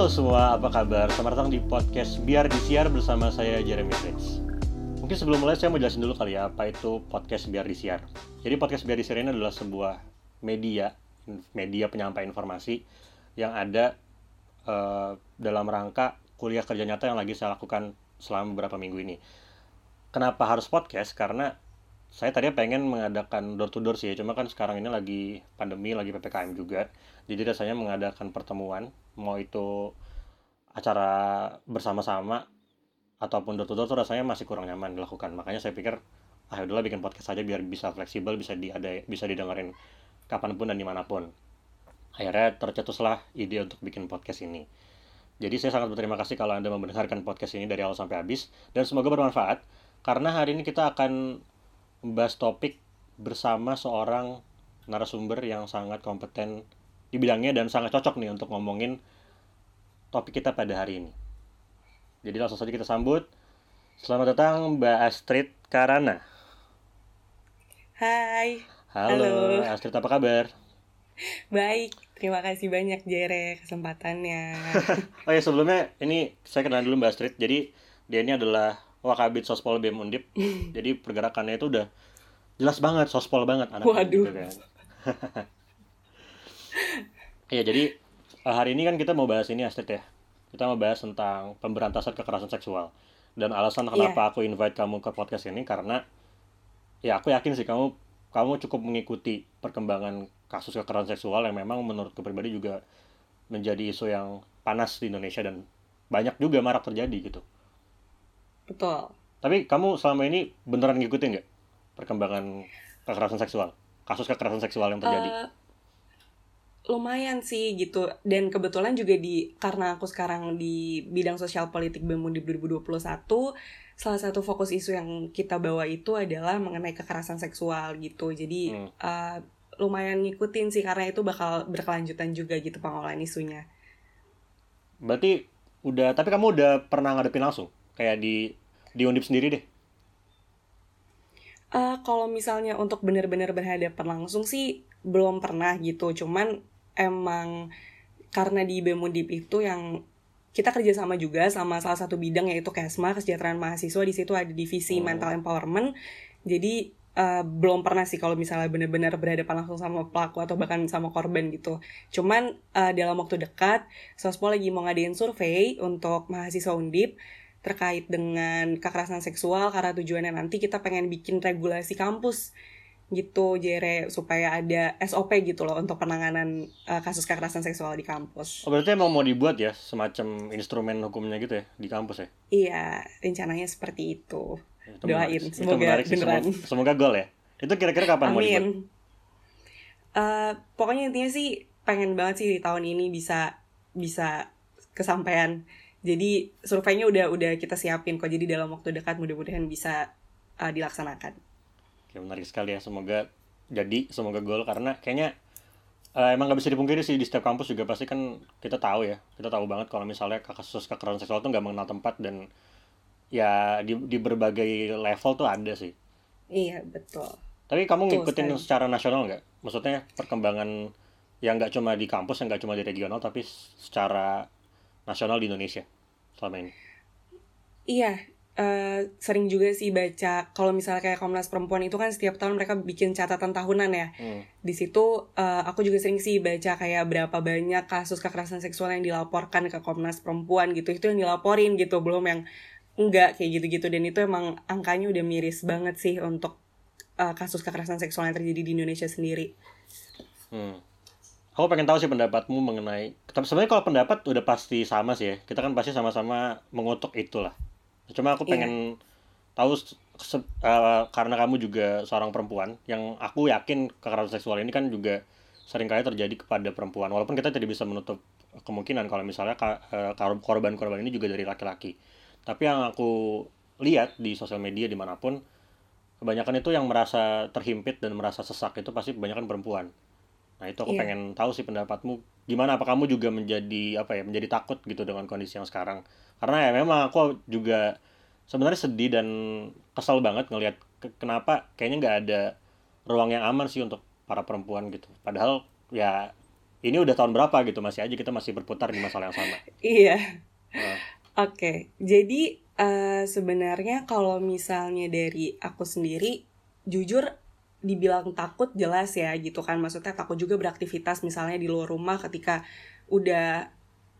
Halo semua, apa kabar? Selamat datang di podcast Biar Disiar bersama saya Jeremy Fritz. Mungkin sebelum mulai saya mau jelasin dulu kali ya apa itu podcast Biar Disiar. Jadi podcast Biar Disiar ini adalah sebuah media media penyampaian informasi yang ada uh, dalam rangka kuliah kerja nyata yang lagi saya lakukan selama beberapa minggu ini. Kenapa harus podcast? Karena saya tadi pengen mengadakan door to door sih, cuma kan sekarang ini lagi pandemi, lagi ppkm juga. Jadi rasanya mengadakan pertemuan mau itu acara bersama-sama ataupun door to door tuh rasanya masih kurang nyaman dilakukan. Makanya saya pikir ah ya udahlah bikin podcast saja biar bisa fleksibel bisa di ada bisa didengerin kapan pun dan di mana pun. Akhirnya tercetuslah ide untuk bikin podcast ini. Jadi saya sangat berterima kasih kalau anda mendengarkan podcast ini dari awal sampai habis dan semoga bermanfaat karena hari ini kita akan membahas topik bersama seorang narasumber yang sangat kompeten di bidangnya dan sangat cocok nih untuk ngomongin topik kita pada hari ini. Jadi langsung saja kita sambut. Selamat datang Mbak Astrid Karana. Hai. Halo, Halo. Astrid apa kabar? Baik, terima kasih banyak Jere kesempatannya. oh ya sebelumnya ini saya kenal dulu Mbak Astrid. Jadi dia ini adalah Wakabit Sospol BEM Undip. Jadi pergerakannya itu udah jelas banget, sospol banget anaknya. Waduh. Gitu kan. Iya jadi eh, hari ini kan kita mau bahas ini Astrid ya. Kita mau bahas tentang pemberantasan kekerasan seksual. Dan alasan iya. kenapa yeah. aku invite kamu ke podcast ini karena ya aku yakin sih kamu kamu cukup mengikuti perkembangan kasus kekerasan seksual yang memang menurut pribadi juga menjadi isu yang panas di Indonesia dan banyak juga marak terjadi gitu. Betul. Tapi kamu selama ini beneran ngikutin nggak perkembangan kekerasan seksual? Kasus kekerasan seksual yang terjadi? Uh, lumayan sih gitu. Dan kebetulan juga di karena aku sekarang di bidang sosial politik BEM di 2021 salah satu fokus isu yang kita bawa itu adalah mengenai kekerasan seksual gitu. Jadi hmm. uh, lumayan ngikutin sih karena itu bakal berkelanjutan juga gitu pengolahan isunya. Berarti udah tapi kamu udah pernah ngadepin langsung? Kayak di di undip sendiri deh? Uh, kalau misalnya untuk benar-benar berhadapan langsung sih belum pernah gitu. Cuman emang karena di Bemundip itu yang kita kerjasama juga sama salah satu bidang yaitu Kesma kesejahteraan mahasiswa di situ ada divisi oh. mental empowerment. Jadi uh, belum pernah sih kalau misalnya benar-benar berhadapan langsung sama pelaku atau bahkan sama korban gitu. Cuman uh, dalam waktu dekat Sospo lagi mau ngadain survei untuk mahasiswa undip terkait dengan kekerasan seksual karena tujuannya nanti kita pengen bikin regulasi kampus gitu Jere supaya ada SOP gitu loh untuk penanganan uh, kasus kekerasan seksual di kampus. Oh, berarti emang mau dibuat ya semacam instrumen hukumnya gitu ya di kampus ya? Iya, rencananya seperti itu. itu Doain menarik. semoga itu beneran. Semoga, semoga gol ya. Itu kira-kira kapan Amin. mau dibuat? Uh, pokoknya intinya sih pengen banget sih di tahun ini bisa bisa kesampaian. Jadi surveinya udah udah kita siapin kok. Jadi dalam waktu dekat mudah-mudahan bisa uh, dilaksanakan. Oke, menarik sekali ya. Semoga jadi, semoga gol karena kayaknya uh, emang gak bisa dipungkiri sih di setiap kampus juga pasti kan kita tahu ya. Kita tahu banget kalau misalnya kasus kekerasan seksual tuh nggak mengenal tempat dan ya di di berbagai level tuh ada sih. Iya, betul. Tapi kamu ngikutin sekali. secara nasional nggak? Maksudnya perkembangan yang nggak cuma di kampus, yang nggak cuma di regional, tapi secara nasional di Indonesia selama ini? Iya, Uh, sering juga sih baca kalau misalnya kayak Komnas Perempuan itu kan setiap tahun mereka bikin catatan tahunan ya. Hmm. Di situ uh, aku juga sering sih baca kayak berapa banyak kasus kekerasan seksual yang dilaporkan ke Komnas Perempuan gitu. Itu yang dilaporin gitu, belum yang enggak kayak gitu-gitu dan itu emang angkanya udah miris banget sih untuk uh, kasus kekerasan seksual yang terjadi di Indonesia sendiri. Hmm. Aku pengen tahu sih pendapatmu mengenai. Tapi sebenarnya kalau pendapat udah pasti sama sih ya. Kita kan pasti sama-sama mengutuk itulah Cuma aku iya. pengen yeah. tahu uh, karena kamu juga seorang perempuan yang aku yakin kekerasan seksual ini kan juga sering kali terjadi kepada perempuan. Walaupun kita tidak bisa menutup kemungkinan kalau misalnya uh, korban-korban ini juga dari laki-laki. Tapi yang aku lihat di sosial media di mana pun kebanyakan itu yang merasa terhimpit dan merasa sesak itu pasti kebanyakan perempuan. Nah itu aku yeah. pengen tahu sih pendapatmu gimana? Apa kamu juga menjadi apa ya menjadi takut gitu dengan kondisi yang sekarang? Karena ya memang aku juga sebenarnya sedih dan kesal banget ngelihat ke kenapa kayaknya nggak ada ruang yang aman sih untuk para perempuan gitu. Padahal ya ini udah tahun berapa gitu masih aja kita masih berputar di masalah yang sama. Iya. Nah, Oke, jadi eh, sebenarnya kalau misalnya dari aku sendiri, jujur dibilang takut jelas ya gitu kan. Maksudnya takut juga beraktivitas misalnya di luar rumah ketika udah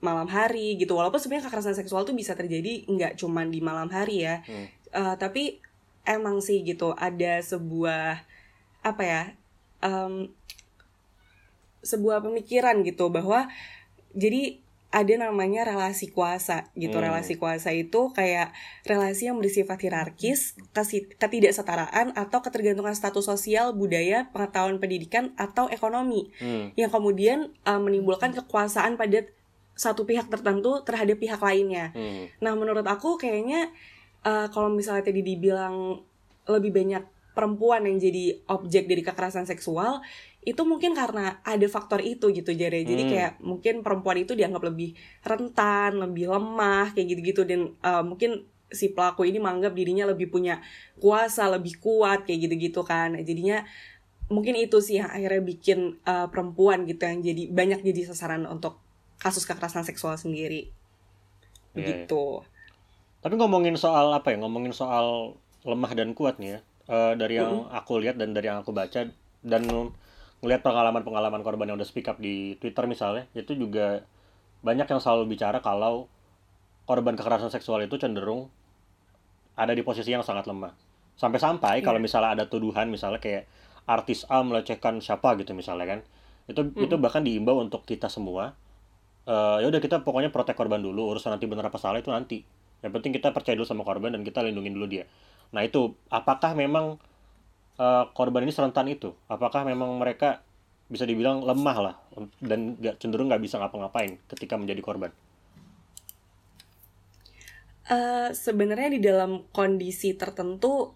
malam hari gitu. Walaupun sebenarnya kekerasan seksual tuh bisa terjadi nggak cuman di malam hari ya. hmm. Eh, tapi emang sih gitu ada sebuah apa ya em, sebuah pemikiran gitu bahwa jadi ada namanya relasi kuasa gitu Hmm. relasi kuasa itu kayak relasi yang bersifat hierarkis ketidaksetaraan atau ketergantungan status sosial budaya pengetahuan pendidikan atau ekonomi Hmm. yang kemudian eh, menimbulkan kekuasaan pada satu pihak tertentu terhadap pihak lainnya Hmm. Nah, menurut aku kayaknya eh, kalau misalnya tadi dibilang lebih banyak perempuan yang jadi objek dari kekerasan seksual, itu mungkin karena ada faktor itu gitu jadi Jadi Hmm. kayak mungkin perempuan itu dianggap lebih rentan, lebih lemah kayak gitu-gitu dan eh, mungkin si pelaku ini menganggap dirinya lebih punya kuasa, lebih kuat kayak gitu-gitu kan. Nah, Jadinya mungkin itu sih yang akhirnya bikin eh, perempuan gitu yang jadi banyak jadi sasaran untuk kasus kekerasan seksual sendiri. Iya, iya. Begitu. Tapi ngomongin soal apa ya? Ngomongin soal lemah dan kuat nih ya. Eh, dari yang aku lihat dan dari yang aku baca dan ngelihat pengalaman-pengalaman korban yang udah speak up di Twitter misalnya, itu juga banyak yang selalu bicara kalau korban kekerasan seksual itu cenderung ada di posisi yang sangat lemah. Sampai-sampai kalau misalnya ada tuduhan misalnya kayak artis A melecehkan siapa gitu misalnya kan. Itu itu bahkan diimbau untuk kita semua eh ya udah kita pokoknya protek korban dulu urusan nanti benar apa salah itu nanti yang penting kita percaya dulu sama korban dan kita lindungin dulu dia nah itu apakah memang eh, korban ini serentan itu? Apakah memang mereka bisa dibilang lemah lah dan nggak cenderung nggak bisa ngapa-ngapain ketika menjadi korban? Eh, sebenarnya di dalam kondisi tertentu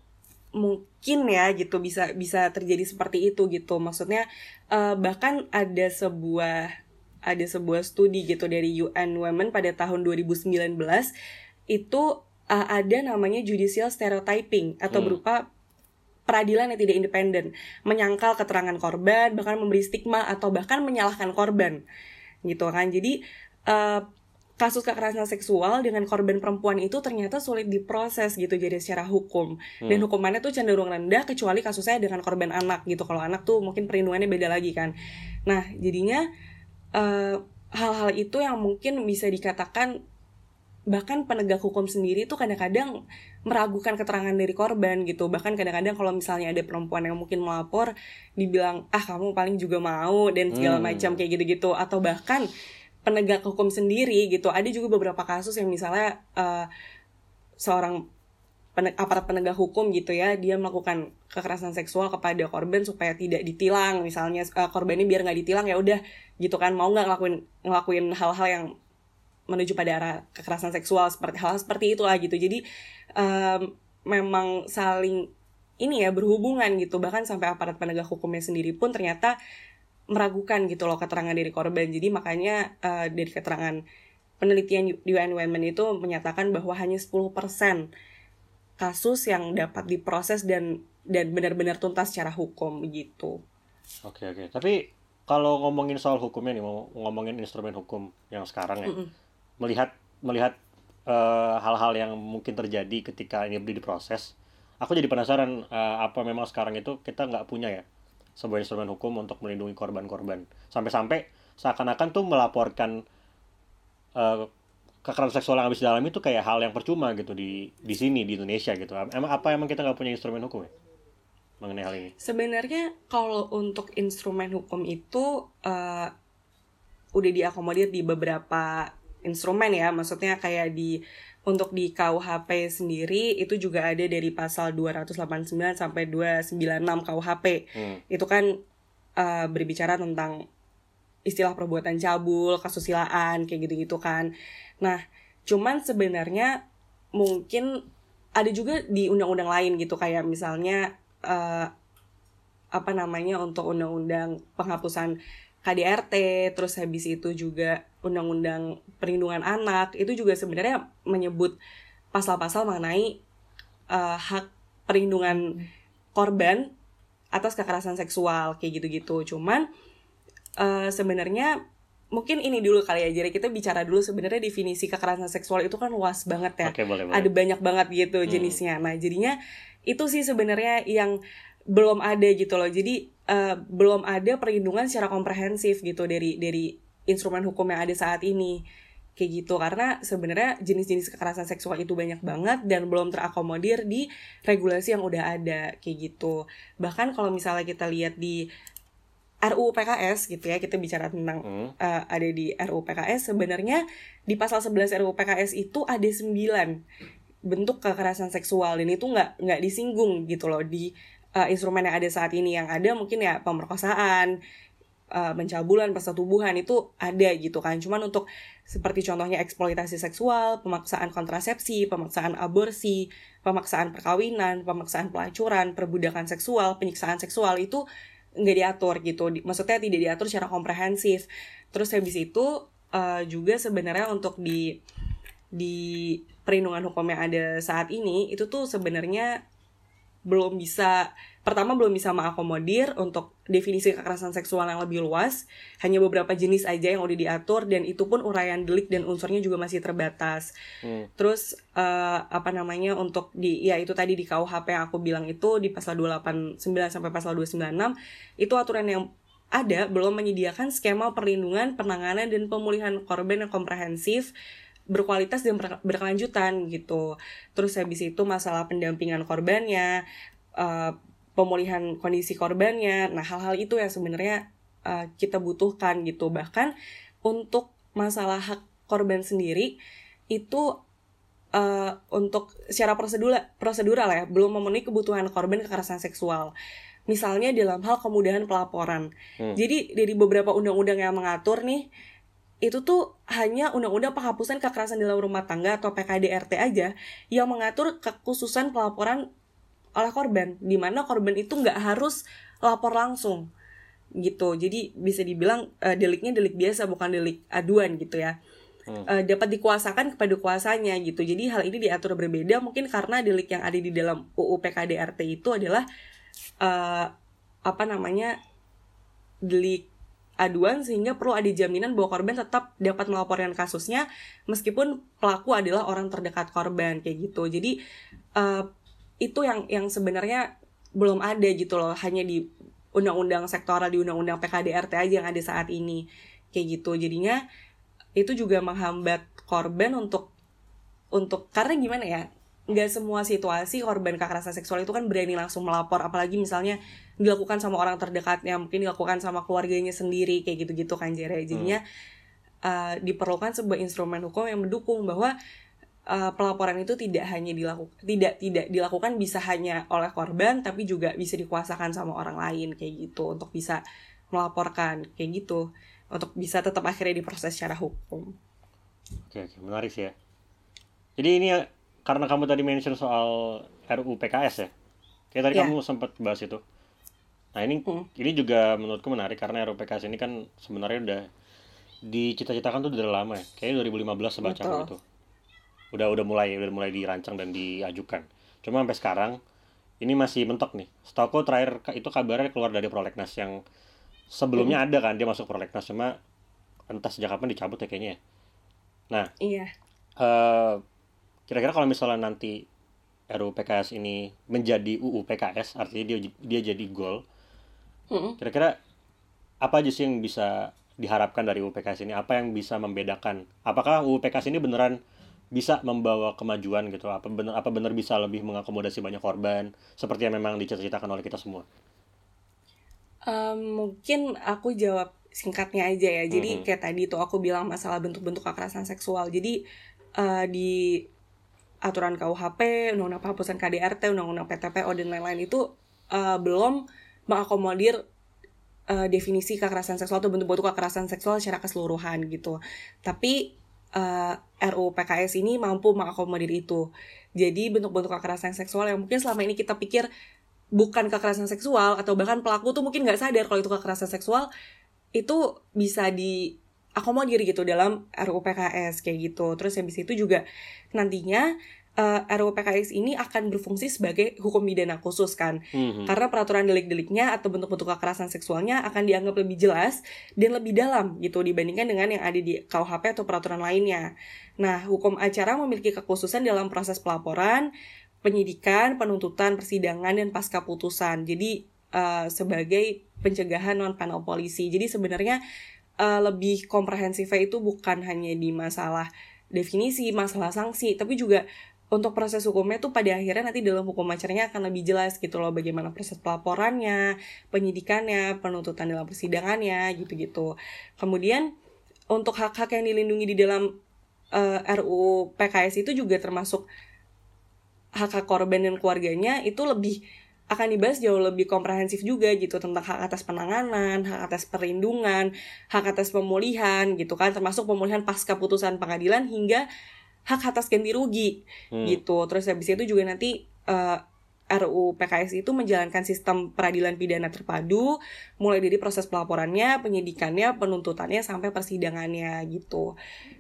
mungkin ya gitu bisa bisa terjadi seperti itu gitu. Maksudnya eh, bahkan ada sebuah ada sebuah studi gitu dari UN Women pada tahun 2019 itu eh, ada namanya judicial stereotyping atau Hmm. berupa peradilan yang tidak independen. Menyangkal keterangan korban bahkan memberi stigma atau bahkan menyalahkan korban. Gitu kan. Jadi eh, kasus kekerasan seksual dengan korban perempuan itu ternyata sulit diproses gitu jadi secara hukum. Dan Hmm. hukumannya tuh cenderung rendah kecuali kasusnya dengan korban anak gitu. Kalau anak tuh mungkin perlindungannya beda lagi kan. Nah jadinya eh, hal-hal itu yang mungkin bisa dikatakan bahkan penegak hukum sendiri tuh kadang-kadang meragukan keterangan dari korban gitu. Bahkan kadang-kadang kalau misalnya ada perempuan yang mungkin melapor dibilang ah kamu paling juga mau dan segala Hmm. macam kayak gitu-gitu. Atau bahkan penegak hukum sendiri gitu. Ada juga beberapa kasus yang misalnya eh, seorang aparat penegak hukum gitu ya dia melakukan kekerasan seksual kepada korban supaya tidak ditilang. Misalnya eh, korbannya biar nggak ditilang ya udah gitu kan mau nggak ngelakuin ngelakuin hal-hal yang menuju pada arah kekerasan seksual seperti hal seperti itulah gitu. Jadi em, memang saling ini ya berhubungan gitu. Bahkan sampai aparat penegak hukumnya sendiri pun ternyata meragukan gitu loh keterangan dari korban. Jadi makanya eh, dari keterangan penelitian UN Women itu menyatakan bahwa hanya 10% kasus yang dapat diproses dan dan benar-benar tuntas secara hukum gitu. oke oke. Tapi kalau ngomongin soal hukumnya nih mau ngomongin instrumen hukum yang sekarang ya. Mm-mm. Melihat melihat eh, hal-hal yang mungkin terjadi ketika ini diproses aku jadi penasaran eh, apa memang sekarang itu kita nggak punya ya sebuah instrumen hukum untuk melindungi korban-korban. Sampai-sampai seakan-akan tuh melaporkan eh, kekerasan seksual yang habis dialami itu kayak hal yang percuma gitu di di sini di Indonesia gitu. Emang apa emang kita nggak punya instrumen hukum ya mengenai hal ini? Sebenarnya kalau untuk instrumen hukum itu eh, udah diakomodir di beberapa instrumen ya, maksudnya kayak di untuk di KUHP sendiri itu juga ada dari pasal 289 sampai 296 KUHP. Hmm. Itu kan eh, berbicara tentang istilah perbuatan cabul, kesusilaan kayak gitu-gitu kan. Nah, cuman sebenarnya mungkin ada juga di undang-undang lain gitu kayak misalnya eh, apa namanya untuk undang-undang penghapusan KDRT, terus habis itu juga undang-undang perlindungan anak itu juga sebenarnya menyebut pasal-pasal mengenai eh, hak perlindungan korban atas kekerasan seksual kayak gitu-gitu. Cuman uh, sebenarnya mungkin ini dulu kali ya jadi kita bicara dulu sebenarnya definisi kekerasan seksual itu kan luas banget ya Oke, boleh, boleh. ada banyak banget gitu Hmm. jenisnya nah jadinya itu sih sebenarnya yang belum ada gitu loh. Jadi uh, belum ada perlindungan secara komprehensif gitu dari dari instrumen hukum yang ada saat ini. Kayak gitu. Karena sebenarnya jenis-jenis kekerasan seksual itu banyak banget dan belum terakomodir di regulasi yang udah ada. Kayak gitu. Bahkan kalau misalnya kita lihat di RUU PKS gitu ya kita bicara tentang Hmm. uh, ada di RUU PKS sebenarnya di pasal 11 RUU PKS itu ada 9 bentuk kekerasan seksual. Dan itu nggak nggak disinggung gitu loh di uh, instrumen yang ada saat ini. Yang ada mungkin ya pemerkosaan uh, persetubuhan itu ada gitu kan. Cuman untuk seperti contohnya eksploitasi seksual pemaksaan kontrasepsi pemaksaan aborsi pemaksaan perkawinan pemaksaan pelacuran perbudakan seksual penyiksaan seksual itu nggak diatur gitu. Maksudnya tidak diatur secara komprehensif. Terus habis itu uh, juga sebenarnya untuk di di perlindungan hukum yang ada saat ini itu tuh sebenarnya belum bisa pertama belum bisa mengakomodir untuk definisi kekerasan seksual yang lebih luas. Hanya beberapa jenis aja yang udah diatur dan itu pun uraian delik dan unsurnya juga masih terbatas. Hmm. Terus eh, apa namanya untuk di ya itu tadi di KUHP yang aku bilang itu di pasal 289 sampai pasal 296 itu aturan yang ada belum menyediakan skema perlindungan, penanganan dan pemulihan korban yang komprehensif berkualitas dan ber- berkelanjutan gitu. Terus habis itu masalah pendampingan korbannya, eh, pemulihan kondisi korbannya. Nah, hal-hal itu yang sebenarnya eh, kita butuhkan gitu. Bahkan untuk masalah hak korban sendiri itu eh, untuk secara prosedural prosedural ya belum memenuhi kebutuhan korban kekerasan seksual. Misalnya dalam hal kemudahan pelaporan. Hmm. Jadi dari beberapa undang-undang yang mengatur nih itu tuh hanya undang-undang penghapusan kekerasan dalam rumah tangga atau PKDRT aja yang mengatur kekhususan pelaporan oleh korban di mana korban itu nggak harus lapor langsung gitu. Jadi bisa dibilang eh, deliknya delik biasa bukan delik aduan gitu ya. Hmm. Eh, dapat dikuasakan kepada kuasanya gitu. Jadi hal ini diatur berbeda mungkin karena delik yang ada di dalam UU PKDRT itu adalah eh, apa namanya delik aduan sehingga perlu ada jaminan bahwa korban tetap dapat melaporkan kasusnya meskipun pelaku adalah orang terdekat korban kayak gitu. Jadi eh, itu yang yang sebenarnya belum ada gitu loh hanya di undang-undang sektoral di undang-undang PKDRT aja yang ada saat ini kayak gitu. Jadinya itu juga menghambat korban untuk untuk karena gimana ya nggak semua situasi korban kekerasan seksual itu kan berani langsung melapor apalagi misalnya dilakukan sama orang terdekatnya mungkin dilakukan sama keluarganya sendiri kayak gitu-gitu kan Jere jadinya uh, diperlukan sebuah instrumen hukum yang mendukung bahwa uh, pelaporan itu tidak hanya dilakukan tidak tidak dilakukan bisa hanya oleh korban tapi juga bisa dikuasakan sama orang lain kayak gitu untuk bisa melaporkan kayak gitu untuk bisa tetap akhirnya diproses secara hukum. Oke, oke, menarik sih ya. Jadi ini ya, karena kamu tadi mention soal RUU PKS ya. Kayak tadi Ya. kamu sempat bahas itu. Nah, ini Hmm. ini juga menurutku menarik karena RUU PKS ini kan sebenarnya udah dicita-citakan tuh dari lama ya. Kayaknya 2015 sebaca itu. Udah udah mulai udah mulai dirancang dan diajukan. Cuma sampai sekarang ini masih mentok nih. Setahu terakhir itu kabarnya keluar dari prolegnas yang sebelumnya ada kan dia masuk prolegnas cuma entah sejak kapan dicabut ya kayaknya ya. Nah, Iya. eh kira-kira kalau misalnya nanti RUU PKS ini menjadi UU PKS, artinya dia dia jadi goal, kira-kira apa aja sih yang bisa diharapkan dari UU PKS ini? Apa yang bisa membedakan? Apakah UU PKS ini beneran bisa membawa kemajuan gitu? Apa bener apa bener bisa lebih mengakomodasi banyak korban seperti yang memang dicita-citakan oleh kita semua? Em, mungkin aku jawab singkatnya aja ya. Jadi Mhm. kayak tadi tuh aku bilang masalah bentuk-bentuk kekerasan seksual. Jadi eh, di aturan KUHP, Undang-Undang Penghapusan KDRT, Undang-Undang PTPO dan lain-lain itu eh, belum mengakomodir eh, definisi kekerasan seksual atau bentuk-bentuk kekerasan seksual secara keseluruhan gitu. Tapi eh, RUU PKS ini mampu mengakomodir itu. Jadi bentuk-bentuk kekerasan seksual yang mungkin selama ini kita pikir bukan kekerasan seksual atau bahkan pelaku tuh mungkin nggak sadar kalau itu kekerasan seksual itu bisa diakomodir gitu dalam RUU PKS kayak gitu. Terus habis itu juga nantinya uh, RUU PKS ini akan berfungsi sebagai hukum pidana khusus kan. Mhm. Karena peraturan delik-deliknya atau bentuk-bentuk kekerasan seksualnya akan dianggap lebih jelas dan lebih dalam gitu dibandingkan dengan yang ada di KUHP atau peraturan lainnya. Nah, hukum acara memiliki kekhususan dalam proses pelaporan, penyidikan, penuntutan, persidangan dan pasca putusan. Jadi uh, sebagai pencegahan non panel polisi. Jadi sebenarnya uh, lebih komprehensifnya itu bukan hanya di masalah definisi, masalah sanksi, tapi juga untuk proses hukumnya tuh pada akhirnya nanti dalam hukum acaranya akan lebih jelas gitu loh bagaimana proses pelaporannya, penyidikannya, penuntutan dalam persidangannya gitu-gitu. Kemudian untuk hak-hak yang dilindungi di dalam uh, RUU PKS itu juga termasuk hak-hak korban dan keluarganya itu lebih akan dibahas jauh lebih komprehensif juga gitu tentang hak atas penanganan, hak atas perlindungan, hak atas pemulihan gitu kan termasuk pemulihan pasca putusan pengadilan hingga hak atas ganti rugi Hmm. gitu. Terus habis itu juga nanti eh, RUU PKS itu menjalankan sistem peradilan pidana terpadu mulai dari proses pelaporannya, penyidikannya, penuntutannya sampai persidangannya gitu.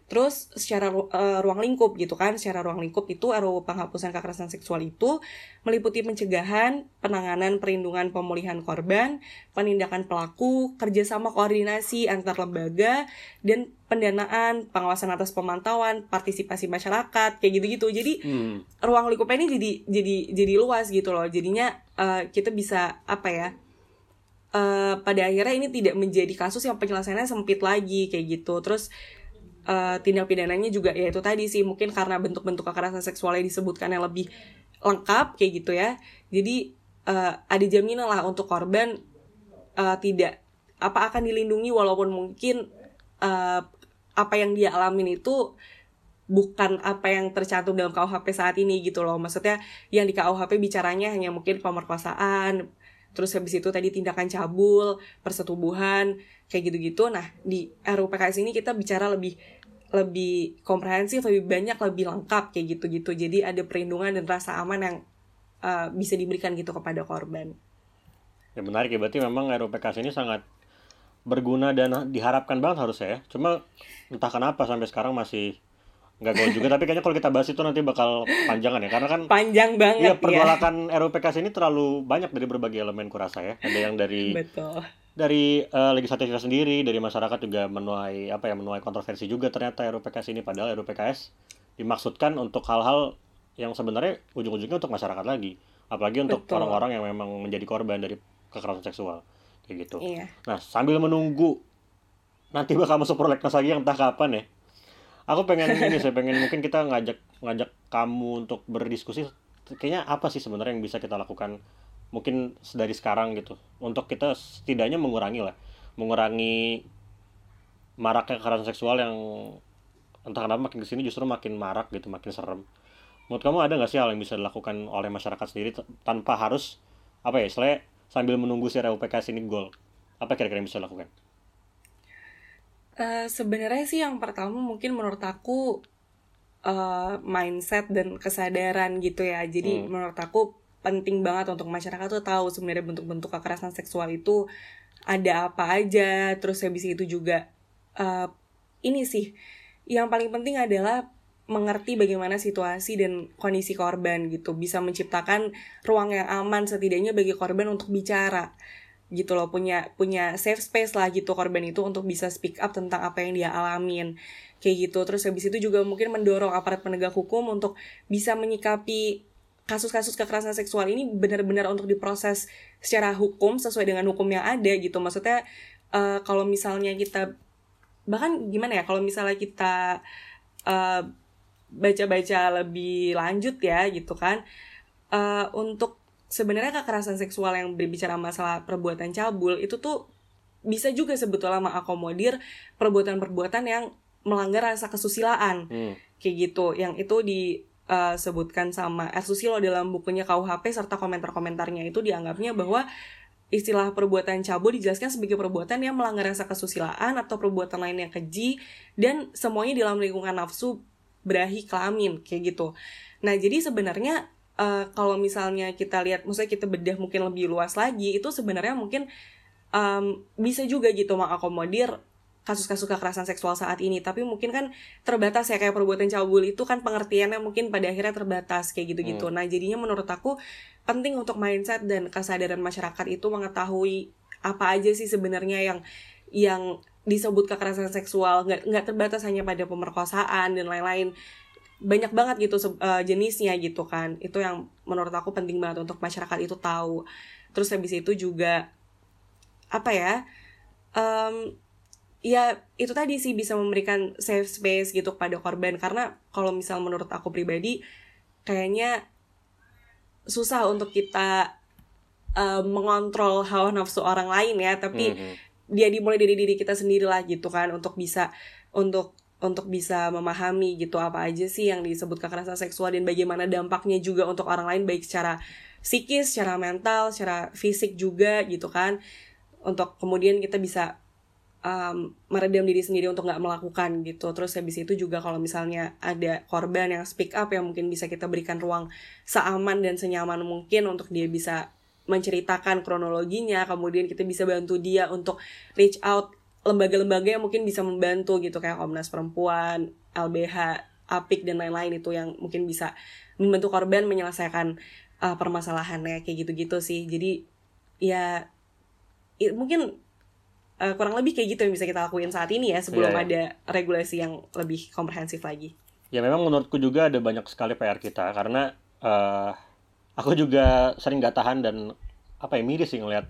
Terus secara eh, ruang lingkup gitu kan, secara ruang lingkup itu RUU penghapusan kekerasan seksual itu meliputi pencegahan, penanganan, perlindungan, pemulihan korban, penindakan pelaku, kerjasama koordinasi antar lembaga, dan pendanaan, pengawasan atas pemantauan, partisipasi masyarakat, kayak gitu-gitu. Jadi Hmm. ruang lingkupnya ini jadi jadi jadi luas gitu loh. Jadinya eh, kita bisa apa ya? eh, pada akhirnya ini tidak menjadi kasus yang penyelesaiannya sempit lagi kayak gitu. Terus eh, tindak pidananya juga ya itu tadi sih mungkin karena bentuk-bentuk kekerasan seksualnya disebutkan yang lebih lengkap kayak gitu ya. Jadi eh, ada jaminan lah untuk korban eh, tidak apa akan dilindungi walaupun mungkin eh, apa yang dia alamin itu bukan apa yang tercantum dalam KUHP saat ini gitu loh. Maksudnya yang di KUHP bicaranya hanya mungkin pemerkosaan, terus habis itu tadi tindakan cabul, persetubuhan, kayak gitu-gitu. Nah, di RUU PKS ini kita bicara lebih lebih komprehensif, lebih banyak, lebih lengkap kayak gitu-gitu. Jadi ada perlindungan dan rasa aman yang uh, bisa diberikan gitu kepada korban. Ya menarik ya, berarti memang RUU PKS ini sangat berguna dan diharapkan banget harusnya ya. Cuma entah kenapa sampai sekarang masih nggak gaul juga. Tapi kayaknya kalau kita bahas itu nanti bakal panjangan ya. Karena kan Panjang banget Iya, ya. pergolakan RUU PKS ini terlalu banyak dari berbagai elemen kurasa ya. Ada yang dari Betul. dari eh, legislatifnya sendiri, dari masyarakat juga menuai apa ya, menuai kontroversi juga ternyata RUU PKS ini padahal RUU PKS dimaksudkan untuk hal-hal yang sebenarnya ujung-ujungnya untuk masyarakat lagi. Apalagi untuk orang-orang yang memang menjadi korban dari kekerasan seksual kayak gitu. Iya. Nah, sambil menunggu nanti bakal masuk prolegnas lagi yang entah kapan ya. Aku pengen ini saya pengen mungkin kita ngajak ngajak kamu untuk berdiskusi kayaknya apa sih sebenarnya yang bisa kita lakukan mungkin dari sekarang gitu untuk kita setidaknya mengurangi lah mengurangi maraknya kekerasan seksual yang entah kenapa makin ke sini justru makin marak gitu makin serem. Menurut kamu ada nggak sih hal yang bisa dilakukan oleh masyarakat sendiri tanpa harus apa ya istilahnya sambil menunggu si RUU PKS ini goal? Apa kira-kira yang bisa dilakukan Eh, sebenarnya sih yang pertama mungkin menurut aku eh, mindset dan kesadaran gitu ya. Jadi Hmm. menurut aku penting banget untuk masyarakat tuh tahu sebenarnya bentuk-bentuk kekerasan seksual itu ada apa aja. Terus habis itu juga eh, ini sih yang paling penting adalah mengerti bagaimana situasi dan kondisi korban gitu bisa menciptakan ruang yang aman setidaknya bagi korban untuk bicara gitu loh punya punya safe space lah gitu korban itu untuk bisa speak up tentang apa yang dia alamin. Kayak gitu. Terus habis itu juga mungkin mendorong aparat penegak hukum untuk bisa menyikapi kasus-kasus kekerasan seksual ini benar-benar untuk diproses secara hukum sesuai dengan hukum yang ada gitu. Maksudnya eh, kalau misalnya kita bahkan gimana ya kalau misalnya kita eh, baca-baca lebih lanjut ya gitu kan eh, untuk sebenarnya kekerasan seksual yang berbicara masalah perbuatan cabul itu tuh bisa juga sebetulnya mengakomodir perbuatan-perbuatan yang melanggar rasa kesusilaan hmm. kayak gitu yang itu disebutkan sama R. Susilo dalam bukunya KUHP serta komentar-komentarnya itu dianggapnya bahwa istilah perbuatan cabul dijelaskan sebagai perbuatan yang melanggar rasa kesusilaan atau perbuatan lain yang keji dan semuanya dalam lingkungan nafsu berahi kelamin kayak gitu. Nah jadi sebenarnya eh, kalau misalnya kita lihat, maksudnya kita bedah mungkin lebih luas lagi itu sebenarnya mungkin em, bisa juga gitu mengakomodir kasus-kasus kekerasan seksual saat ini. Tapi mungkin kan terbatas ya kayak perbuatan cabul itu kan pengertiannya mungkin pada akhirnya terbatas kayak gitu-gitu. Hmm. nah jadinya menurut aku penting untuk mindset dan kesadaran masyarakat itu mengetahui apa aja sih sebenarnya yang yang disebut kekerasan seksual. Nggak nggak terbatas hanya pada pemerkosaan dan lain-lain banyak banget gitu eh, jenisnya gitu kan. Itu yang menurut aku penting banget untuk masyarakat itu tahu. Terus habis itu juga apa ya em, ya itu tadi sih bisa memberikan safe space gitu kepada korban. Karena kalau misal menurut aku pribadi kayaknya susah untuk kita em, mengontrol hawa nafsu orang lain ya. Tapi Mhm. dia dimulai dari diri kita sendiri lah gitu kan. Untuk bisa untuk untuk bisa memahami gitu apa aja sih yang disebut kekerasan seksual dan bagaimana dampaknya juga untuk orang lain baik secara psikis, secara mental, secara fisik juga gitu kan. Untuk kemudian kita bisa um, meredam diri sendiri untuk nggak melakukan gitu. Terus habis itu juga kalau misalnya ada korban yang speak up yang mungkin bisa kita berikan ruang seaman dan senyaman mungkin untuk dia bisa menceritakan kronologinya kemudian kita bisa bantu dia untuk reach out lembaga-lembaga yang mungkin bisa membantu gitu kayak Komnas Perempuan, LBH, APIK dan lain-lain itu yang mungkin bisa membantu korban menyelesaikan uh, permasalahannya kayak gitu-gitu sih jadi ya i- mungkin uh, kurang lebih kayak gitu yang bisa kita lakuin saat ini ya sebelum Iya, iya. ada regulasi yang lebih komprehensif lagi. Ya memang menurutku juga ada banyak sekali PR kita karena eh, aku juga sering gak tahan dan apa ya miris sih ngeliat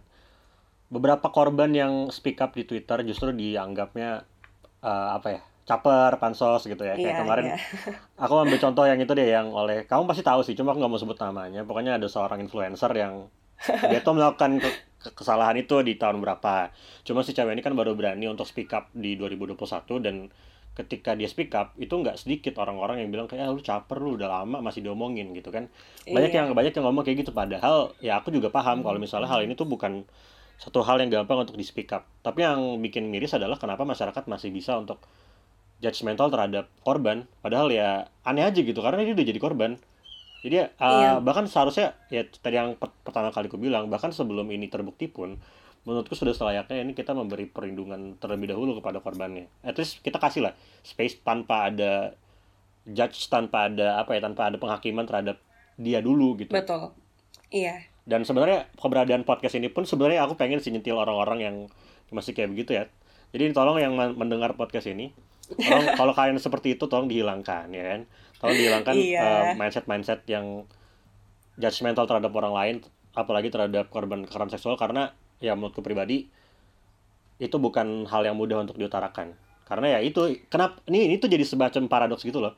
beberapa korban yang speak up di Twitter justru dianggapnya eh, apa ya caper pansos gitu ya. Kayak Iya, kemarin iya. aku ambil contoh yang itu deh yang oleh kamu pasti tahu sih cuma aku nggak mau sebut namanya. Pokoknya ada seorang influencer yang dia tuh melakukan ke- ke- kesalahan itu di tahun berapa. Cuma si cewek ini kan baru berani untuk speak up di 2021 dan ketika dia speak up itu nggak sedikit orang-orang yang bilang kayak "Ah, lu caper lu udah lama masih diomongin gitu kan. Banyak Iya. yang banyak yang ngomong kayak gitu. Padahal ya aku juga paham kalau misalnya hal ini tuh bukan satu hal yang gampang untuk di speak up tapi yang bikin miris adalah kenapa masyarakat masih bisa untuk judgmental terhadap korban padahal ya aneh aja gitu karena dia udah jadi korban jadi uh, Iya. bahkan seharusnya ya tadi yang per- pertama kali aku bilang bahkan sebelum ini terbukti pun menurutku sudah selayaknya ini kita memberi perlindungan terlebih dahulu kepada korbannya at least kita kasih lah space tanpa ada judge tanpa ada apa ya tanpa ada penghakiman terhadap dia dulu gitu Betul. Iya. Dan sebenarnya keberadaan podcast ini pun sebenarnya aku pengen sih nyentil orang-orang yang masih kayak begitu ya. Jadi tolong yang men- mendengar podcast ini tolong kalau kalian seperti itu tolong dihilangkan ya kan? Tolong dihilangkan Iya. mindset mindset yang judgmental terhadap orang lain apalagi terhadap korban kekerasan seksual karena ya menurutku pribadi itu bukan hal yang mudah untuk diutarakan. Karena ya itu kenapa ini ini tuh jadi semacam paradoks gitu loh.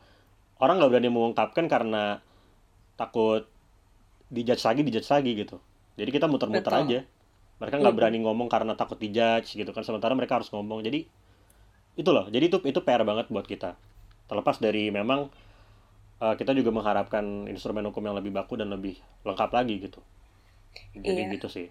Orang nggak berani mengungkapkan karena takut dijudge lagi dijudge lagi gitu jadi kita muter-muter Betul. aja mereka nggak Mm-mm. berani ngomong karena takut dijudge gitu kan sementara mereka harus ngomong jadi itu loh jadi itu itu PR banget buat kita terlepas dari memang eh, kita juga mengharapkan instrumen hukum yang lebih baku dan lebih lengkap lagi gitu jadi Iya. gitu sih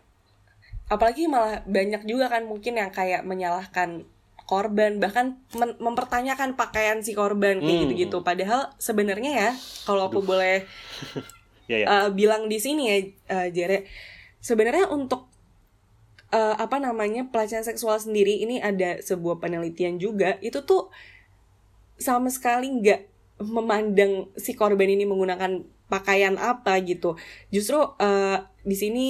Apalagi malah banyak juga kan mungkin yang kayak menyalahkan korban bahkan men- mempertanyakan pakaian si korban kayak Hmm. gitu-gitu. Padahal sebenarnya ya kalau aku boleh ya ya. Uh, bilang di sini ya uh, Jere. Sebenarnya untuk uh, apa namanya pelecehan seksual sendiri ini ada sebuah penelitian juga. Itu tuh sama sekali nggak memandang si korban ini menggunakan pakaian apa gitu. Justru uh, di sini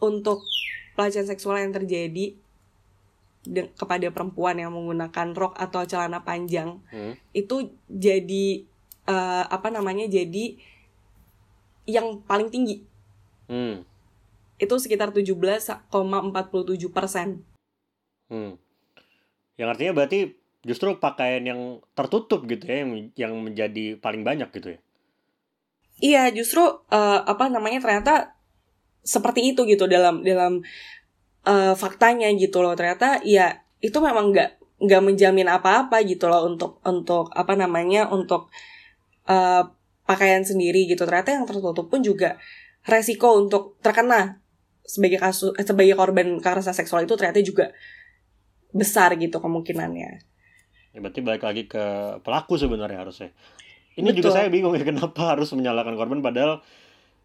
untuk pelecehan seksual yang terjadi kepada perempuan yang menggunakan rok atau celana panjang Hmm. itu jadi uh, apa namanya jadi yang paling tinggi Hmm. itu sekitar 17,47 persen. Hmm. Yang artinya berarti justru pakaian yang tertutup gitu ya yang, yang menjadi paling banyak gitu ya. Iya, justru uh, apa namanya ternyata seperti itu gitu dalam dalam uh, faktanya gitu loh. Ternyata ya itu memang nggak nggak menjamin apa-apa gitu loh untuk untuk apa namanya untuk uh, pakaian sendiri gitu. Ternyata yang tertutup pun juga resiko untuk terkena sebagai kasus eh, sebagai korban kekerasan seksual itu ternyata juga besar gitu kemungkinannya. Ya, berarti balik lagi ke pelaku sebenarnya harusnya. Ini juga Betul. saya bingung ya kenapa harus menyalahkan korban padahal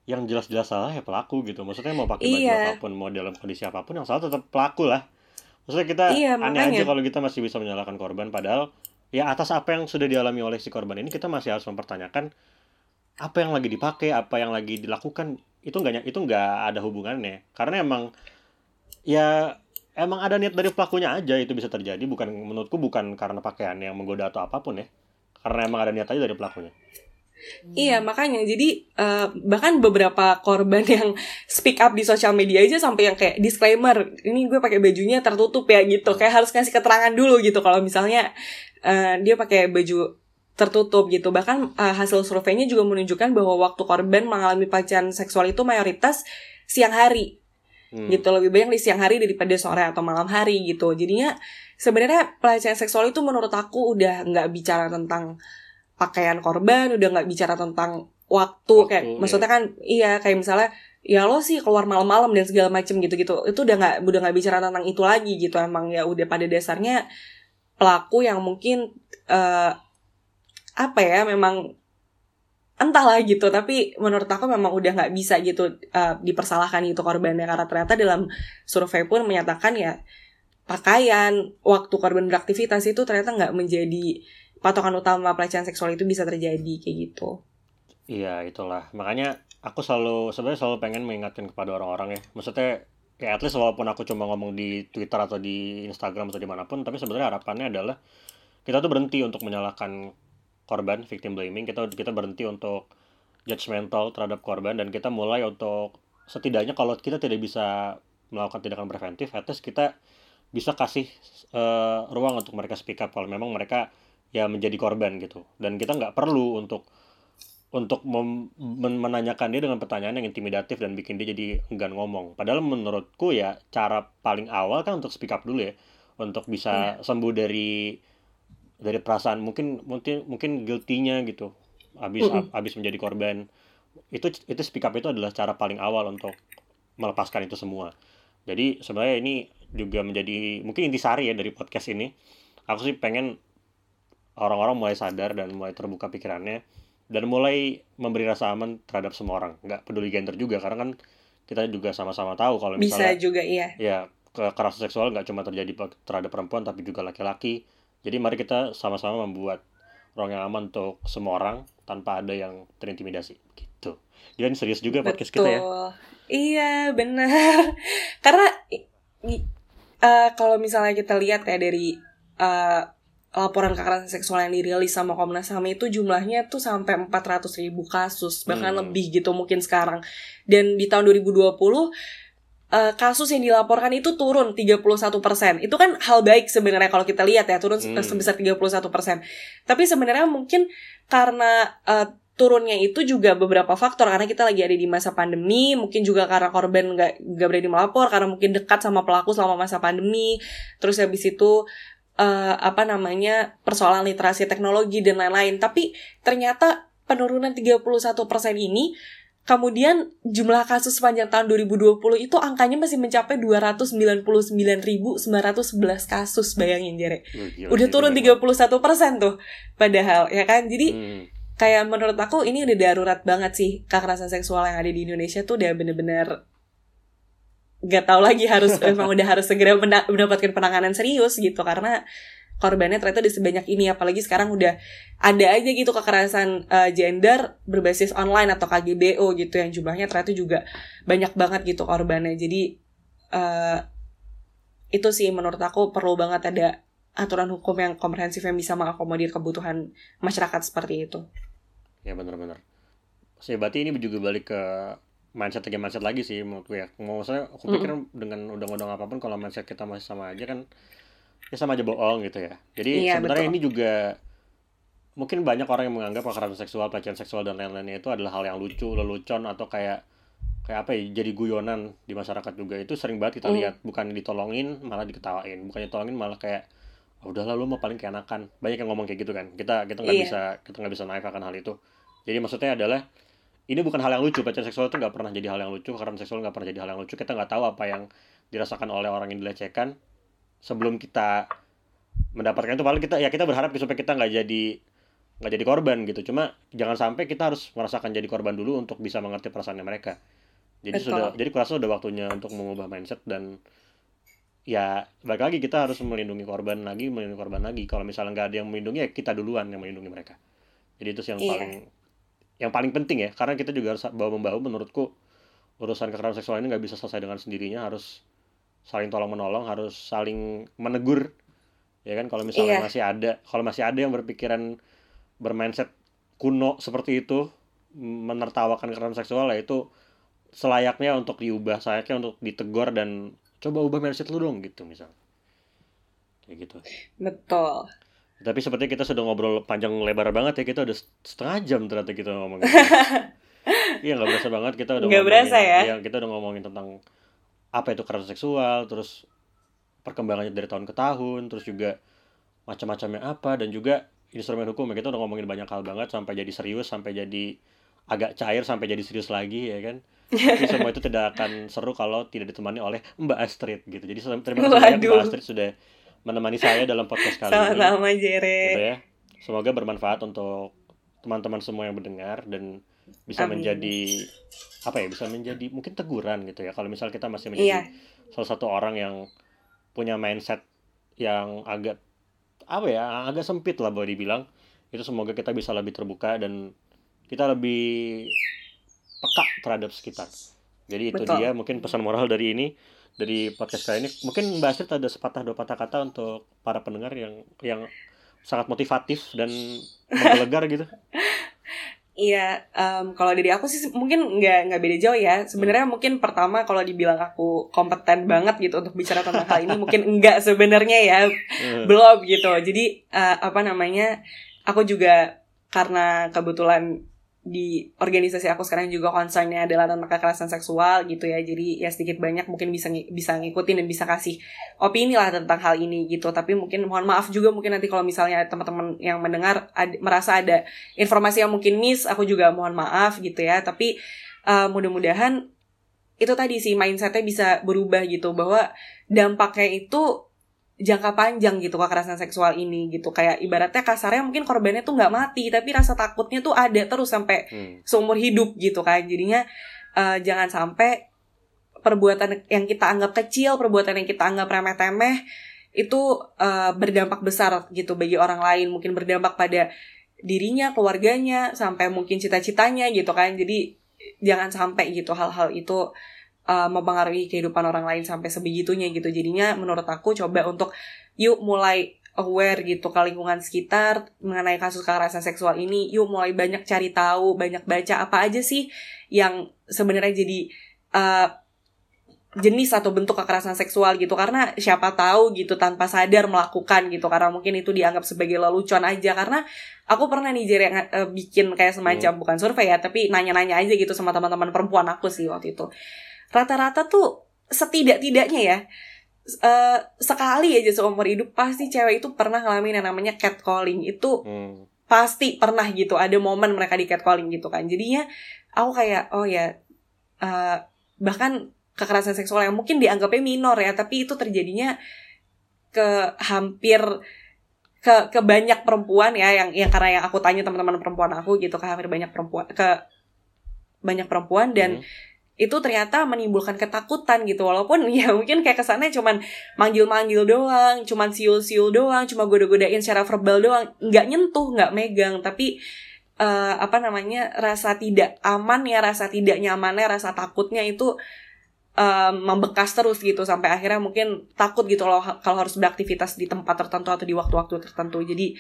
yang jelas-jelas salah ya pelaku gitu. Maksudnya mau pakai baju Iya. apa pun, mau dalam kondisi apa pun yang salah tetap pelaku lah. Maksudnya kita Iya, aneh makanya. aja kalau kita masih bisa menyalahkan korban padahal ya atas apa yang sudah dialami oleh si korban ini kita masih harus mempertanyakan apa yang lagi dipakai, apa yang lagi dilakukan itu nggak itu nggak ada hubungannya. Karena emang ya emang ada niat dari pelakunya aja itu bisa terjadi. Bukan menurutku bukan karena pakaian yang menggoda atau apa pun ya. Karena emang ada niat aja dari pelakunya. Iya makanya. Jadi eh, bahkan beberapa korban yang speak up di sosial media aja sampai yang kayak disclaimer ini gue pakai bajunya tertutup ya gitu. Kayak harus ngasih keterangan dulu gitu. Kalau misalnya eh, dia pakai baju tertutup gitu bahkan eh, hasil surveinya juga menunjukkan bahwa waktu korban mengalami pelecehan seksual itu mayoritas siang hari Hmm. gitu lebih banyak di siang hari daripada sore atau malam hari gitu jadinya sebenarnya pelecehan seksual itu menurut aku udah nggak bicara tentang pakaian korban udah nggak bicara tentang waktu, Waktu, kayak iya. maksudnya kan iya kayak misalnya ya lo sih keluar malam-malam dan segala macem gitu-gitu itu udah nggak udah nggak bicara tentang itu lagi gitu emang ya udah pada dasarnya pelaku yang mungkin eh, apa ya memang entahlah gitu tapi menurut aku memang udah nggak bisa gitu eh, dipersalahkan itu korbannya. Karena ternyata dalam survei pun menyatakan ya pakaian waktu korban beraktivitas itu ternyata nggak menjadi patokan utama pelecehan seksual itu bisa terjadi kayak gitu. Iya itulah. Makanya aku selalu sebenarnya selalu pengen mengingatkan kepada orang-orang ya. Maksudnya ya at least walaupun aku cuma ngomong di Twitter atau di Instagram atau di mana pun tapi sebenarnya harapannya adalah kita tuh berhenti untuk menyalahkan korban victim blaming kita kita berhenti untuk judgmental terhadap korban dan kita mulai untuk setidaknya kalau kita tidak bisa melakukan tindakan preventif at least kita bisa kasih eh, ruang untuk mereka speak up kalau memang mereka ya menjadi korban gitu dan kita nggak perlu untuk untuk mem- men- menanyakan dia dengan pertanyaan yang intimidatif dan bikin dia jadi enggan ngomong. Padahal menurutku ya cara paling awal kan untuk speak up dulu ya, untuk bisa sembuh dari dari perasaan mungkin mungkin mungkin guilty-nya gitu. Habis habis menjadi korban. Itu itu speak up itu adalah cara paling awal untuk melepaskan itu semua. Jadi sebenarnya ini juga menjadi mungkin intisari ya dari podcast ini. Aku sih pengen orang-orang mulai sadar dan mulai terbuka pikirannya dan mulai memberi rasa aman terhadap semua orang nggak peduli gender juga karena kan kita juga sama-sama tahu kalau bisa misalnya juga iya ya kekerasan seksual nggak cuma terjadi terhadap perempuan tapi juga laki-laki jadi mari kita sama-sama membuat ruang yang aman untuk semua orang tanpa ada yang terintimidasi gitu dia ini serius juga podcast kita ya Iya, benar. Karena eh, kalau misalnya kita lihat kayak dari eh, laporan kekerasan seksual yang dirilis sama Komnas HAM itu jumlahnya tuh sampai 400 ribu kasus, bahkan Hmm. lebih gitu mungkin sekarang. Dan di tahun 2020 eh, kasus yang dilaporkan itu turun 31%. Itu kan hal baik sebenarnya kalau kita lihat ya, turun Hmm. sebesar 31%. Tapi sebenarnya mungkin karena eh, turunnya itu juga beberapa faktor karena kita lagi ada di masa pandemi mungkin juga karena korban nggak nggak berani melapor karena mungkin dekat sama pelaku selama masa pandemi terus habis itu eh, apa namanya persoalan literasi teknologi dan lain-lain tapi ternyata penurunan 31% ini kemudian jumlah kasus sepanjang tahun 2020 itu angkanya masih mencapai 299.911 kasus bayangin Jere gila udah turun bener 31% tuh padahal ya kan jadi. Hmm. kayak menurut aku ini udah darurat banget sih kekerasan seksual yang ada di Indonesia tuh udah bener-bener gak tahu lagi harus emang udah harus segera mendapatkan penanganan serius gitu karena korbannya ternyata udah sebanyak ini apalagi sekarang udah ada aja gitu kekerasan eh, gender berbasis online atau KGBO gitu yang jumlahnya ternyata juga banyak banget gitu korbannya jadi eh, itu sih menurut aku perlu banget ada aturan hukum yang komprehensif yang bisa mengakomodir kebutuhan masyarakat seperti itu. Ya benar-benar. Saya berarti ini juga balik ke mindset lagi mindset lagi sih menurutku ya. Mau saya aku pikir dengan undang-undang apa pun kalau mindset kita masih sama aja kan ya sama aja bohong gitu ya. Jadi Iya, sebenarnya betul. ini juga mungkin banyak orang yang menganggap kekerasan seksual, pelecehan seksual dan lain-lainnya itu adalah hal yang lucu, lelucon atau kayak kayak apa ya jadi guyonan di masyarakat juga. Itu sering banget kita Hmm. lihat. Bukan ditolongin malah diketawain. Bukannya ditolongin malah kayak "Ah, udahlah lu mah paling keenakan. Banyak yang ngomong kayak gitu kan. Kita kita nggak Iya. bisa kita nggak bisa naik akan hal itu. Jadi maksudnya adalah ini bukan hal yang lucu. Pelecehan seksual itu nggak pernah jadi hal yang lucu. Kekerasan seksual nggak pernah jadi hal yang lucu. Kita nggak tahu apa yang dirasakan oleh orang yang dilecehkan sebelum kita mendapatkan itu paling kita ya kita berharap supaya kita nggak jadi nggak jadi korban gitu. Cuma jangan sampai kita harus merasakan jadi korban dulu untuk bisa mengerti perasaannya mereka. Jadi Betul. sudah jadi kurasa udah waktunya untuk mengubah mindset dan ya balik lagi kita harus melindungi korban lagi melindungi korban lagi. Kalau misalnya nggak ada yang melindungi ya kita duluan yang melindungi mereka. Jadi itu sih yang Iya. paling yang paling penting ya. Karena kita juga harus bawa membawa menurutku urusan kekerasan seksual ini nggak bisa selesai dengan sendirinya harus saling tolong menolong harus saling menegur ya kan? Kalau misalnya Iya. masih ada kalau masih ada yang berpikiran bermindset kuno seperti itu menertawakan kekerasan seksual ya itu selayaknya untuk diubah selayaknya untuk ditegur dan coba ubah mindset lu dong gitu misalnya kayak gitu. Betul. Tapi sepertinya kita sudah ngobrol panjang lebar banget ya kita udah setengah jam ternyata kita ngomongin. Iya nggak berasa banget kita udah Nggak berasa ya? iya, kita udah ngomongin tentang apa itu kekerasan seksual terus perkembangannya dari tahun ke tahun terus juga macam-macamnya apa dan juga instrumen hukum. Ya kita udah ngomongin banyak hal banget sampai jadi serius sampai jadi agak cair sampai jadi serius lagi ya kan? Tapi semua itu tidak akan seru kalau tidak ditemani oleh Mbak Astrid gitu. Jadi terima kasih banyak Mbak. Astrid sudah menemani saya dalam podcast kali ini. Sama-sama gitu Jere ya. Semoga bermanfaat untuk teman-teman semua yang mendengar dan bisa Amin. menjadi apa ya bisa menjadi mungkin teguran gitu ya kalau misal kita masih menjadi Iya. salah satu orang yang punya mindset yang agak apa ya agak sempit lah boleh dibilang itu semoga kita bisa lebih terbuka dan kita lebih peka terhadap sekitar jadi itu Betul. dia mungkin pesan moral dari ini dari podcast kali ini mungkin Mbak Astrid ada sepatah dua patah kata untuk para pendengar yang yang sangat motivatif dan menggelegar gitu Iya, em, kalau dari aku sih mungkin nggak nggak beda jauh ya. Sebenarnya mungkin pertama kalau dibilang aku kompeten banget gitu untuk bicara tentang hal ini, mungkin enggak sebenarnya ya, Eh, belum gitu. Jadi eh, apa namanya, aku juga karena kebetulan di organisasi aku sekarang juga concernnya adalah tentang kekerasan seksual gitu ya. Jadi ya sedikit banyak mungkin bisa bisa ngikutin dan bisa kasih opini lah tentang hal ini gitu. Tapi mungkin mohon maaf juga mungkin nanti kalau misalnya teman-teman yang mendengar ad- merasa ada informasi yang mungkin miss, aku juga mohon maaf gitu ya. Tapi eh, mudah-mudahan itu tadi sih mindsetnya bisa berubah gitu bahwa dampaknya itu jangka panjang gitu kekerasan seksual ini gitu. Kayak ibaratnya kasarnya mungkin korbannya tuh nggak mati tapi rasa takutnya tuh ada terus sampai hmm. seumur hidup gitu kan. Jadinya eh, jangan sampai perbuatan yang kita anggap kecil perbuatan yang kita anggap remeh-temeh itu eh, berdampak besar gitu bagi orang lain. Mungkin berdampak pada dirinya keluarganya sampai mungkin cita-citanya gitu kan. Jadi jangan sampai gitu hal-hal itu eh, mempengaruhi kehidupan orang lain sampai sebegitunya gitu. Jadinya menurut aku coba untuk yuk mulai aware gitu ke lingkungan sekitar mengenai kasus kekerasan seksual ini. Yuk mulai banyak cari tahu banyak baca apa aja sih yang sebenarnya jadi eh, jenis atau bentuk kekerasan seksual gitu. Karena siapa tahu gitu tanpa sadar melakukan gitu. Karena mungkin itu dianggap sebagai lelucon aja. Karena aku pernah nih Jerry eh, bikin kayak semacam bukan survei ya tapi nanya-nanya aja gitu sama teman-teman perempuan aku sih waktu itu rata-rata tuh setidak-tidaknya ya eh, sekali aja seumur hidup pasti cewek itu pernah ngalamin yang namanya catcalling itu Hmm. pasti pernah gitu ada momen mereka di catcalling gitu kan jadinya aku kayak oh ya eh, bahkan kekerasan seksual yang mungkin dianggapnya minor ya tapi itu terjadinya ke hampir ke ke banyak perempuan ya yang yang karena yang aku tanya teman-teman perempuan aku gitu ke hampir banyak perempuan ke banyak perempuan dan Hmm. Itu ternyata menimbulkan ketakutan gitu. Walaupun ya mungkin kayak kesannya cuman manggil-manggil doang cuman siul-siul doang cuma goda-godain secara verbal doang. Nggak nyentuh nggak megang. Tapi eh, apa namanya rasa tidak aman ya rasa tidak nyamannya rasa takutnya itu eh, membekas terus gitu. Sampai akhirnya mungkin takut gitu loh kalau harus beraktivitas di tempat tertentu atau di waktu-waktu tertentu. Jadi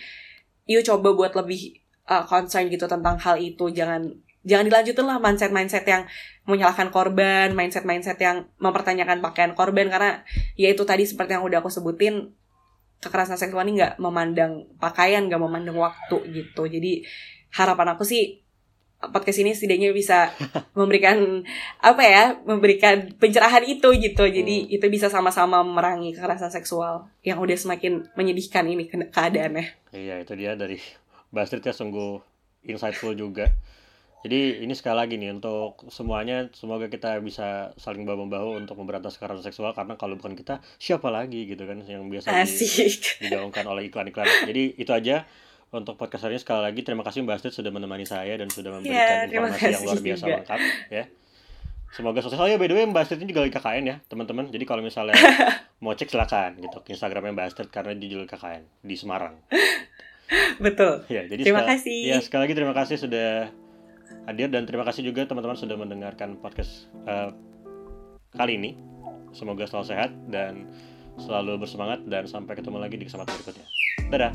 yuk coba buat lebih eh, concern gitu tentang hal itu. Jangan jangan dilanjutin lah mindset mindset yang menyalahkan korban mindset mindset yang mempertanyakan pakaian korban karena ya itu tadi seperti yang udah aku sebutin kekerasan seksual ini nggak memandang pakaian nggak memandang waktu gitu jadi harapan aku sih podcast ini setidaknya bisa memberikan apa ya memberikan pencerahan itu gitu jadi Hmm. itu bisa sama-sama memerangi kekerasan seksual yang udah semakin menyedihkan ini ke- keadaannya Iya itu dia dari Mbak Astrid ya sungguh insightful juga. Jadi ini sekali lagi nih untuk semuanya semoga kita bisa saling bahu membahu untuk memberantas kekerasan seksual karena kalau bukan kita siapa lagi gitu kan yang biasa di- asik digaungkan oleh iklan-iklan. Jadi itu aja untuk podcast hari ini sekali lagi terima kasih Mbak Astrid sudah menemani saya dan sudah memberikan Ya, informasi yang luar biasa juga. lengkap ya. Semoga sukses. Oh ya by the way Mbak Astrid ini juga lagi KKN ya teman-teman. Jadi kalau misalnya mau cek silakan gitu Instagramnya Bastard karena di Jul KKN di Semarang. Betul. Ya, jadi Terima sekal- kasih. Ya, sekali lagi terima kasih sudah hadir dan terima kasih juga teman-teman sudah mendengarkan podcast eh, kali ini. Semoga selalu sehat dan selalu bersemangat dan sampai ketemu lagi di kesempatan berikutnya. Dadah.